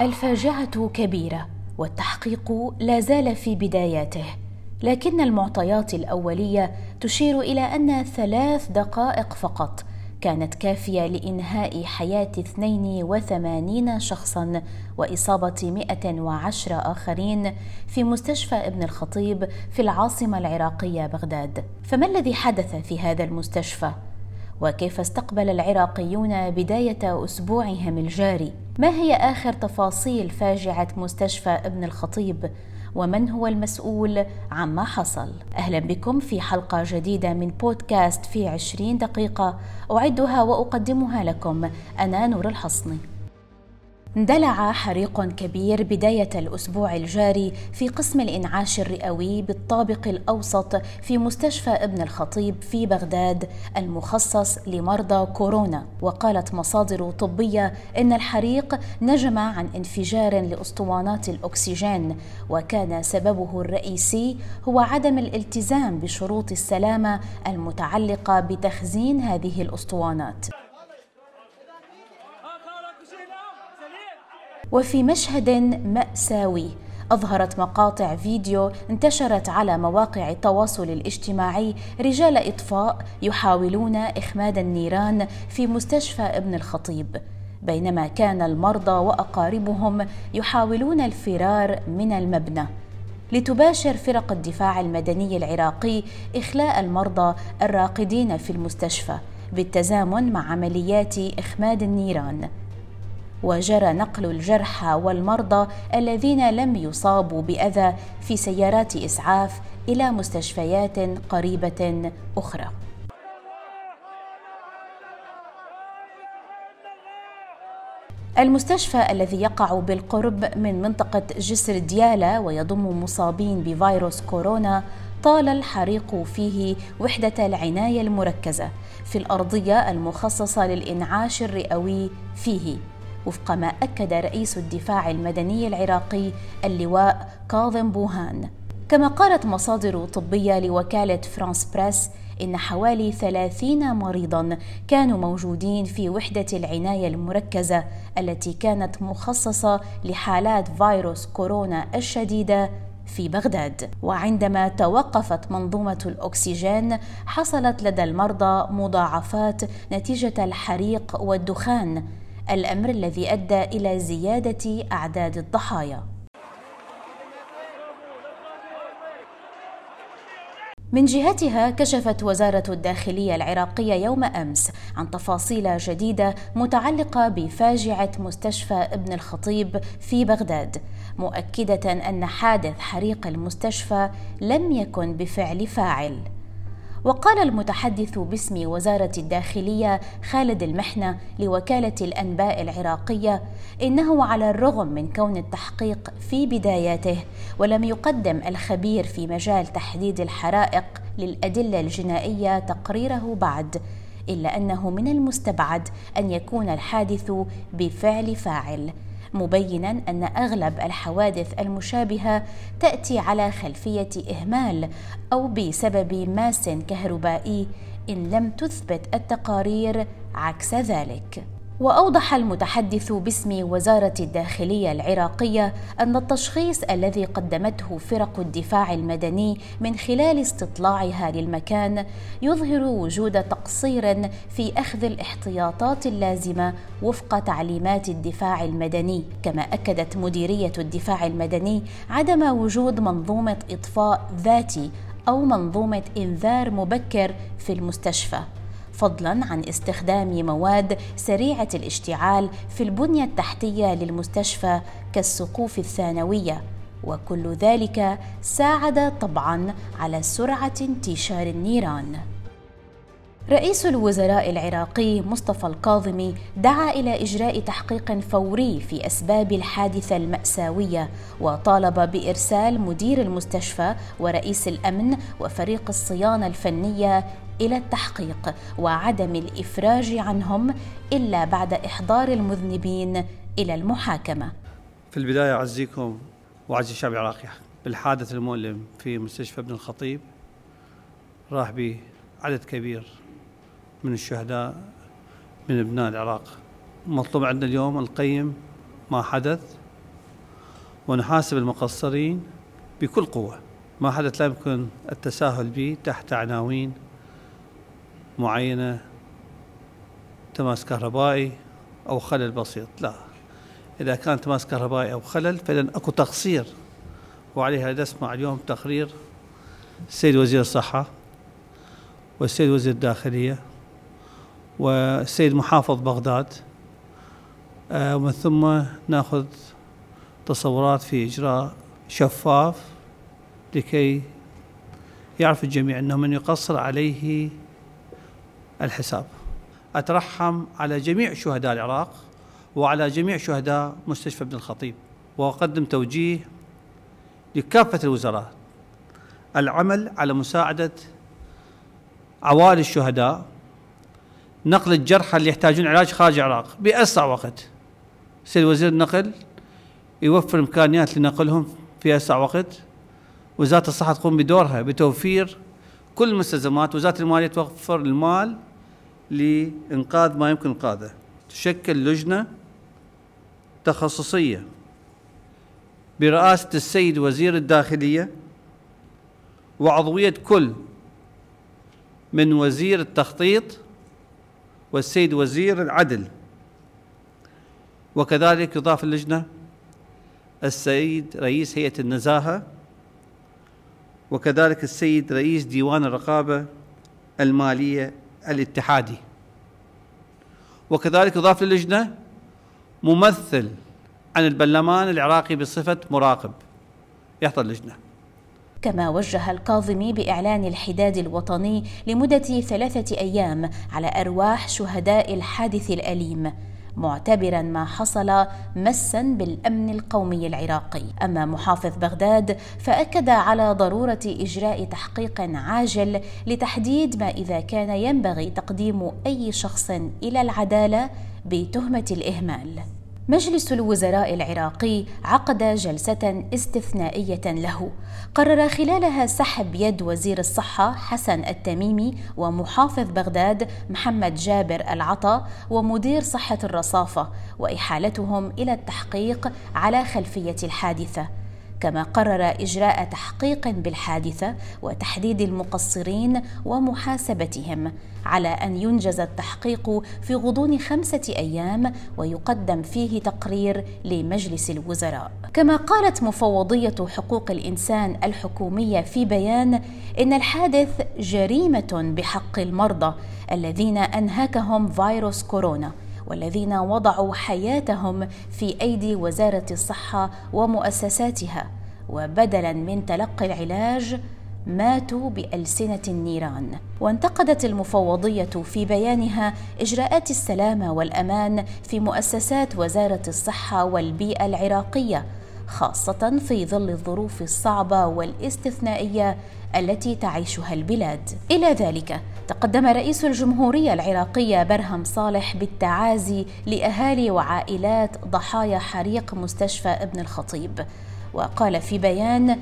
الفاجعة كبيرة والتحقيق لا زال في بداياته لكن المعطيات الأولية تشير إلى أن ثلاث دقائق فقط كانت كافية لإنهاء حياة 82 شخصا وإصابة 110 آخرين في مستشفى ابن الخطيب في العاصمة العراقية بغداد فما الذي حدث في هذا المستشفى؟ وكيف استقبل العراقيون بداية أسبوعهم الجاري؟ ما هي آخر تفاصيل فاجعة مستشفى ابن الخطيب؟ ومن هو المسؤول عما حصل؟ أهلا بكم في حلقة جديدة من بودكاست في عشرين دقيقة. أعدها وأقدمها لكم. أنا نور الحصني. اندلع حريق كبير بداية الأسبوع الجاري في قسم الإنعاش الرئوي بالطابق الأوسط في مستشفى ابن الخطيب في بغداد المخصص لمرضى كورونا. وقالت مصادر طبية إن الحريق نجم عن انفجار لأسطوانات الأكسجين وكان سببه الرئيسي هو عدم الالتزام بشروط السلامة المتعلقة بتخزين هذه الأسطوانات. وفي مشهد مأساوي. أظهرت مقاطع فيديو انتشرت على مواقع التواصل الاجتماعي. رجال إطفاء يحاولون إخماد النيران في مستشفى ابن الخطيب. بينما كان المرضى وأقاربهم يحاولون الفرار من المبنى. لتباشر فرق الدفاع المدني العراقي إخلاء المرضى الراقدين في المستشفى بالتزامن مع عمليات إخماد النيران. وجرى نقل الجرحى والمرضى الذين لم يصابوا بأذى في سيارات إسعاف إلى مستشفيات قريبة أخرى. المستشفى الذي يقع بالقرب من منطقة جسر ديالا ويضم مصابين بفيروس كورونا طال الحريق فيه وحدة العناية المركزة في الأرضية المخصصة للإنعاش الرئوي فيه. وفق ما أكد رئيس الدفاع المدني العراقي اللواء كاظم بوهان. كما قالت مصادر طبية لوكالة فرانس بريس إن حوالي ثلاثين مريضا كانوا موجودين في وحدة العناية المركزة التي كانت مخصصة لحالات فيروس كورونا الشديدة في بغداد. وعندما توقفت منظومة الأكسجين حصلت لدى المرضى مضاعفات نتيجة الحريق والدخان. الأمر الذي أدى إلى زيادة أعداد الضحايا من جهتها كشفت وزارة الداخلية العراقية يوم أمس عن تفاصيل جديدة متعلقة بفاجعة مستشفى ابن الخطيب في بغداد، مؤكدة أن حادث حريق المستشفى لم يكن بفعل فاعل. وقال المتحدث باسم وزارة الداخلية خالد المحنة لوكالة الأنباء العراقية إنه على الرغم من كون التحقيق في بداياته ولم يقدم الخبير في مجال تحديد الحرائق للأدلة الجنائية تقريره بعد إلا أنه من المستبعد أن يكون الحادث بفعل فاعل. مبينا أن أغلب الحوادث المشابهة تأتي على خلفية إهمال أو بسبب ماس كهربائي إن لم تثبت التقارير عكس ذلك. وأوضح المتحدث باسم وزارة الداخلية العراقية أن التشخيص الذي قدمته فرق الدفاع المدني من خلال استطلاعها للمكان يظهر وجود تقصير في أخذ الاحتياطات اللازمة وفق تعليمات الدفاع المدني. كما أكدت مديرية الدفاع المدني عدم وجود منظومة إطفاء ذاتي أو منظومة إنذار مبكر في المستشفى. فضلا عن استخدام مواد سريعة الاشتعال في البنية التحتية للمستشفى كالسقوف الثانوية وكل ذلك ساعد طبعا على سرعة انتشار النيران. رئيس الوزراء العراقي مصطفى الكاظمي دعا إلى إجراء تحقيق فوري في أسباب الحادثة المأساوية وطالب بإرسال مدير المستشفى ورئيس الأمن وفريق الصيانة الفنية إلى التحقيق وعدم الإفراج عنهم إلا بعد إحضار المذنبين إلى المحاكمة. في البداية أعزيكم واعزي الشعب العراقي بالحادث المؤلم في مستشفى ابن الخطيب راح به عدد كبير من الشهداء من أبناء العراق. مطلوب عندنا اليوم نقيم ما حدث ونحاسب المقصرين بكل قوة ما حدث لا يمكن التساهل به تحت عناوين معينة تماس كهربائي أو خلل بسيط. لا إذا كان تماس كهربائي أو خلل فإذا أكو تقصير وعليها نسمع اليوم تقرير السيد وزير الصحة والسيد وزير الداخلية والسيد محافظ بغداد. آه، ومن ثم نأخذ تصورات في إجراء شفاف لكي يعرف الجميع أنه من يقصر عليه الحساب. أترحم على جميع شهداء العراق وعلى جميع شهداء مستشفى ابن الخطيب وأقدم توجيه لكافة الوزراء. العمل على مساعدة عوائل الشهداء نقل الجرحى اللي يحتاجون علاج خارج العراق بأسرع وقت. سيد وزير النقل يوفر إمكانيات لنقلهم في أسرع وقت. وزارة الصحة تقوم بدورها بتوفير كل المستلزمات. وزارة المالية توفر المال لإنقاذ ما يمكن إنقاذه. تشكل لجنة تخصصية برئاسة السيد وزير الداخلية وعضوية كل من وزير التخطيط والسيد وزير العدل. وكذلك يضاف اللجنة السيد رئيس هيئة النزاهة وكذلك السيد رئيس ديوان الرقابة المالية الاتحادي. وكذلك يضاف للجنة ممثل عن البرلمان العراقي بصفة مراقب. يحضر اللجنة. كما وجه الكاظمي بإعلان الحداد الوطني لمدة ثلاثة أيام على أرواح شهداء الحادث الأليم. معتبرا ما حصل مسا بالأمن القومي العراقي. أما محافظ بغداد فأكد على ضرورة إجراء تحقيق عاجل لتحديد ما إذا كان ينبغي تقديم أي شخص إلى العدالة بتهمة الإهمال. مجلس الوزراء العراقي عقد جلسة استثنائية له. قرر خلالها سحب يد وزير الصحة حسن التميمي ومحافظ بغداد محمد جابر العطا ومدير صحة الرصافة وإحالتهم إلى التحقيق على خلفية الحادثة. كما قرر إجراء تحقيق بالحادثة وتحديد المقصرين ومحاسبتهم على أن ينجز التحقيق في غضون خمسة أيام ويقدم فيه تقرير لمجلس الوزراء. كما قالت مفوضية حقوق الإنسان الحكومية في بيان إن الحادث جريمة بحق المرضى الذين انهكهم فيروس كورونا. والذين وضعوا حياتهم في أيدي وزارة الصحة ومؤسساتها. وبدلا من تلقي العلاج ماتوا بألسنة النيران. وانتقدت المفوضية في بيانها إجراءات السلامه والأمان في مؤسسات وزارة الصحة والبيئة العراقية. خاصة في ظل الظروف الصعبة والاستثنائية التي تعيشها البلاد. إلى ذلك تقدم رئيس الجمهورية العراقية برهم صالح بالتعازي لأهالي وعائلات ضحايا حريق مستشفى ابن الخطيب. وقال في بيان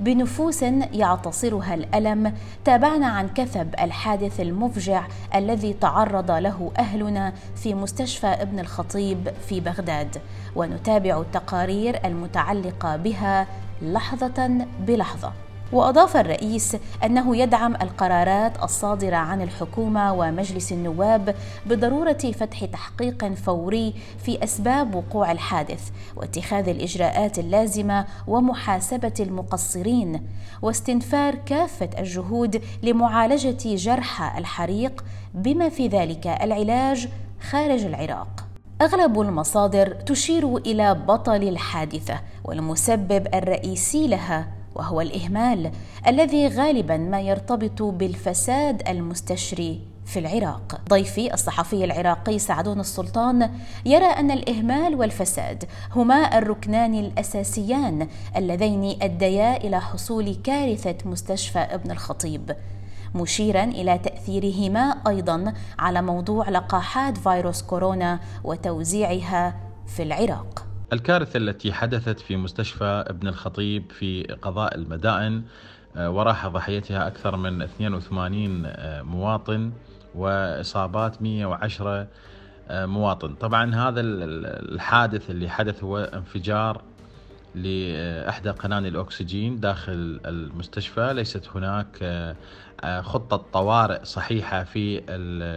بنفوس يعتصرها الألم تابعنا عن كثب الحادث المفجع الذي تعرض له أهلنا في مستشفى ابن الخطيب في بغداد. ونتابع التقارير المتعلقة بها لحظة بلحظة. وأضاف الرئيس أنه يدعم القرارات الصادرة عن الحكومة ومجلس النواب بضرورة فتح تحقيق فوري في أسباب وقوع الحادث واتخاذ الإجراءات اللازمة ومحاسبة المقصرين واستنفار كافة الجهود لمعالجة جرحى الحريق بما في ذلك العلاج خارج العراق. أغلب المصادر تشير إلى بطل الحادثة والمسبب الرئيسي لها وهو الإهمال الذي غالبا ما يرتبط بالفساد المستشري في العراق. ضيفي الصحفي العراقي سعدون السلطان يرى أن الإهمال والفساد هما الركنان الأساسيان اللذين أديا إلى حصول كارثة مستشفى ابن الخطيب مشيرا إلى تأثيرهما أيضا على موضوع لقاحات فيروس كورونا وتوزيعها في العراق. الكارثة التي حدثت في مستشفى ابن الخطيب في قضاء المدائن آه، وراح ضحيتها أكثر من 82 آه، مواطن وإصابات 110 آه، مواطن. طبعا هذا الحادث اللي حدث هو انفجار لإحدى قناني الأكسجين داخل المستشفى. ليست هناك آه، آه، خطة طوارئ صحيحة في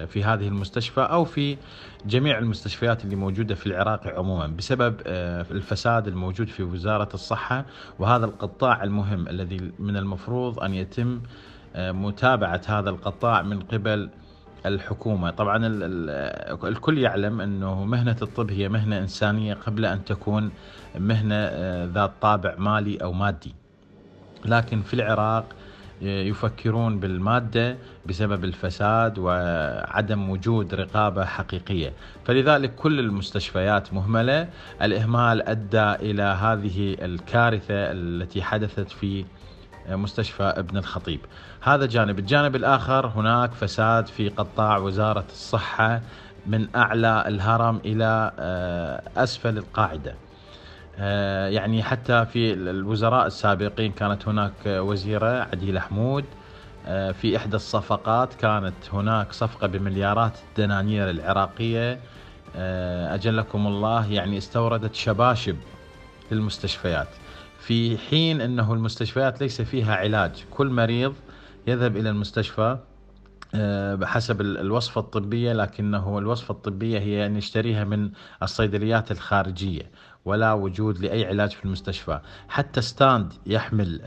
في هذه المستشفى أو في جميع المستشفيات اللي موجودة في العراق عموما بسبب آه، الفساد الموجود في وزارة الصحة وهذا القطاع المهم الذي من المفروض أن يتم متابعة هذا القطاع من قبل الحكومة. طبعا الكل يعلم أنه مهنة الطب هي مهنة إنسانية قبل أن تكون مهنة آه، ذات طابع مالي أو مادي. لكن في العراق آه، يفكرون بالمادة بسبب الفساد وعدم وجود رقابة حقيقية. فلذلك كل المستشفيات مهملة. الإهمال أدى إلى هذه الكارثة التي حدثت في مستشفى ابن الخطيب. هذا جانب. الجانب الآخر هناك فساد في قطاع وزارة الصحة من أعلى الهرم إلى آه، أسفل القاعدة. آه، يعني حتى في الوزراء السابقين كانت هناك وزيرة عديلة حمود. آه، في إحدى الصفقات كانت هناك صفقة بمليارات الدنانير العراقية. أجلكم الله يعني استوردت شباشب للمستشفيات. في حين أنه المستشفيات ليس فيها علاج. كل مريض يذهب إلى المستشفى آه، بحسب الوصفة الطبية لكنه الوصفة الطبية هي نشتريها من الصيدليات الخارجية ولا وجود لأي علاج في المستشفى. حتى ستاند يحمل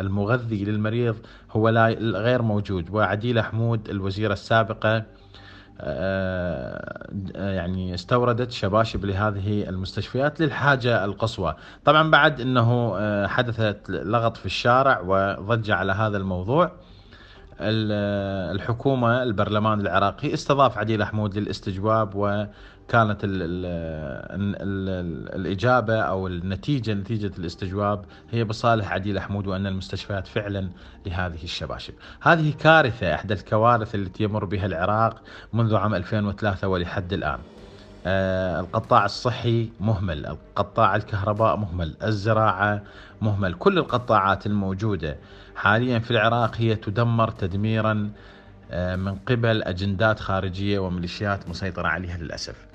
المغذي للمريض هو لا غير موجود. وعديلة حمود الوزيرة السابقة يعني استوردت شباشب لهذه المستشفيات للحاجة القصوى. طبعا بعد أنه آه، حدثت لغط في الشارع وضج على هذا الموضوع. الحكومة البرلمان العراقي استضاف عديل حمود للاستجواب وكانت ال ال ال الإجابة أو النتيجة نتيجة الاستجواب هي بصالح عديل حمود وأن المستشفيات فعلا لهذه الشباشب. هذه كارثة إحدى الكوارث التي يمر بها العراق منذ عام 2003 ولحد الآن. آه القطاع الصحي مهمل القطاع الكهرباء مهمل الزراعة مهمل كل القطاعات الموجودة. حاليا في العراق هي تدمر تدميرا آه، من قبل أجندات خارجية وميليشيات مسيطرة عليها للأسف.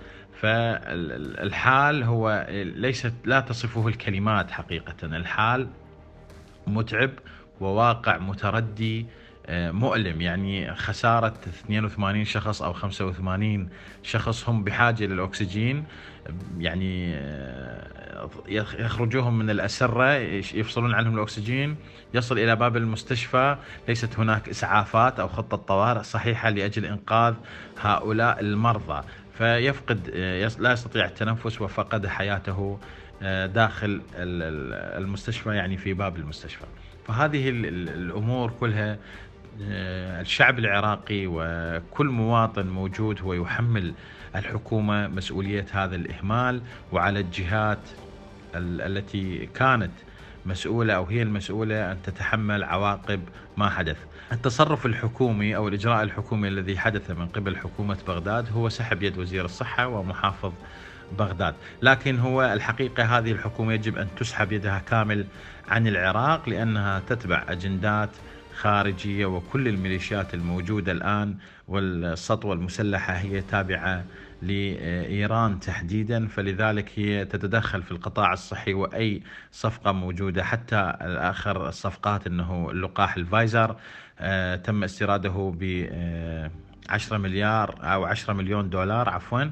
فالحال هو ليست لا تصفه الكلمات حقيقة، الحال متعب وواقع متردي مؤلم. يعني خسارة 82 شخص أو 85 شخص هم بحاجة للأكسجين يعني آه، يخرجوهم من الأسرة يفصلون عنهم الأكسجين يصل إلى باب المستشفى. ليست هناك إسعافات أو خطة طوارئ صحيحة لأجل إنقاذ هؤلاء المرضى. فيفقد آه، لا يستطيع التنفس وفقد حياته داخل المستشفى يعني في باب المستشفى. فهذه الأمور كلها آه، الشعب العراقي وكل مواطن موجود هو يحمل الحكومة مسؤولية هذا الإهمال وعلى الجهات التي كانت مسؤولة أو هي المسؤولة أن تتحمل عواقب ما حدث. التصرف الحكومي أو الإجراء الحكومي الذي حدث من قبل حكومة بغداد هو سحب يد وزير الصحة ومحافظ بغداد، لكن هو الحقيقة هذه الحكومة يجب أن تسحب يدها كامل عن العراق لأنها تتبع أجندات خارجية وكل الميليشيات الموجودة الآن والسطوة المسلحة هي تابعة لإيران تحديدا فلذلك هي تتدخل في القطاع الصحي وأي صفقة موجودة. حتى آخر الصفقات أنه اللقاح الفايزر آه تم استيراده ب 10 مليار أو 10 مليون دولار عفوا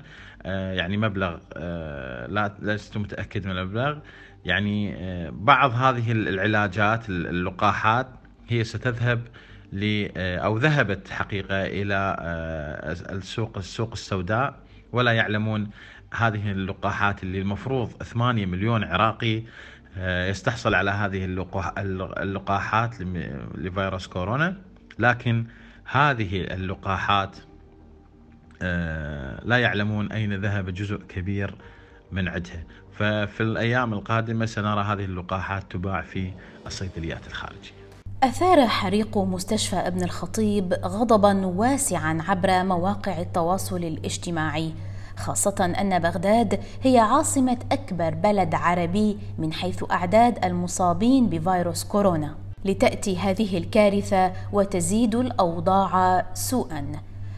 آه يعني مبلغ آه لا لست متأكد من المبلغ. يعني آه، بعض هذه العلاجات اللقاحات هي ستذهب ل أو ذهبت حقيقة إلى آه، السوق السوق السوداء ولا يعلمون هذه اللقاحات اللي المفروض 8 مليون عراقي آه، يستحصل على هذه اللقاحات لفيروس كورونا. لكن هذه اللقاحات لا يعلمون أين ذهب جزء كبير من عدها. ففي الأيام القادمة سنرى هذه اللقاحات تباع في الصيدليات الخارجية. أثار حريق مستشفى ابن الخطيب غضبا واسعا عبر مواقع التواصل الاجتماعي خاصة أن بغداد هي عاصمة أكبر بلد عربي من حيث أعداد المصابين بفيروس كورونا. لتأتي هذه الكارثة وتزيد الأوضاع سوءا.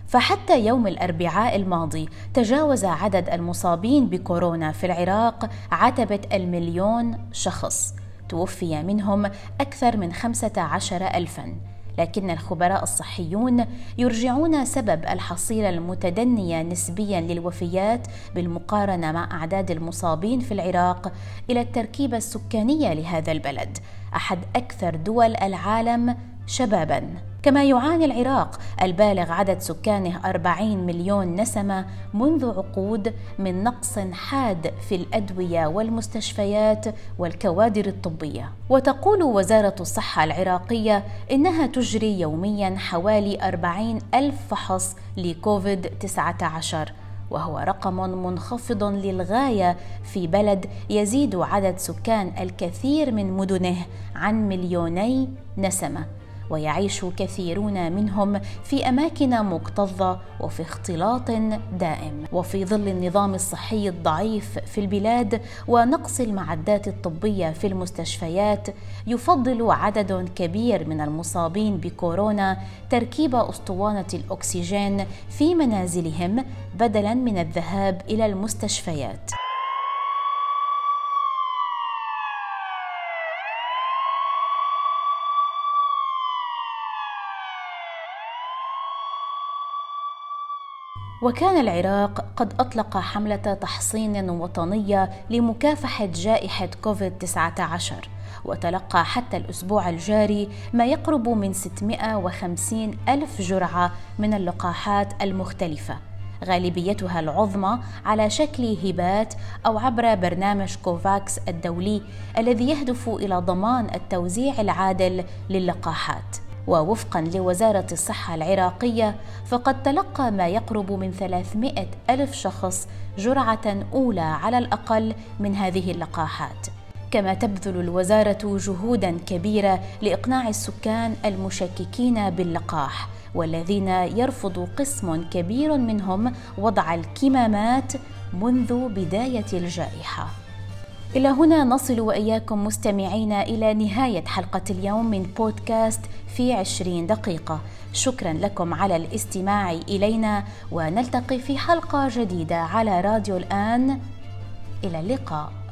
فحتى يوم الأربعاء الماضي تجاوز عدد المصابين بكورونا في العراق عتبة المليون شخص. توفي منهم أكثر من خمسة عشر الفا. لكن الخبراء الصحيون يرجعون سبب الحصيله المتدنيه نسبيا للوفيات بالمقارنة مع أعداد المصابين في العراق إلى التركيبة السكانية لهذا البلد. أحد أكثر دول العالم شبابا. كما يعاني العراق البالغ عدد سكانه 40 مليون نسمة منذ عقود من نقص حاد في الأدوية والمستشفيات والكوادر الطبية. وتقول وزارة الصحة العراقية إنها تجري يوميا حوالي 40 ألف فحص لكوفيد 19 وهو رقم منخفض للغاية في بلد يزيد عدد سكان الكثير من مدنه عن مليوني نسمة. ويعيش كثيرون منهم في أماكن مكتظة وفي اختلاط دائم. وفي ظل النظام الصحي الضعيف في البلاد ونقص المعدات الطبية في المستشفيات يفضل عدد كبير من المصابين بكورونا تركيب أسطوانة الأكسجين في منازلهم بدلا من الذهاب إلى المستشفيات. وكان العراق قد أطلق حملة تحصين وطنية لمكافحة جائحة كوفيد 19 وتلقى حتى الأسبوع الجاري ما يقرب من 650 ألف جرعة من اللقاحات المختلفة. غالبيتها العظمى على شكل هبات أو عبر برنامج كوفاكس الدولي الذي يهدف إلى ضمان التوزيع العادل للقاحات. ووفقا لوزارة الصحة العراقية فقد تلقى ما يقرب من 300 ألف شخص جرعة أولى على الأقل من هذه اللقاحات. كما تبذل الوزارة جهودا كبيرة لإقناع السكان المشككين باللقاح والذين يرفض قسم كبير منهم وضع الكمامات منذ بداية الجائحة. إلى هنا نصل وإياكم مستمعين إلى نهاية حلقة اليوم من بودكاست في عشرين دقيقة. شكرا لكم على الاستماع إلينا ونلتقي في حلقة جديدة على راديو الآن. إلى اللقاء.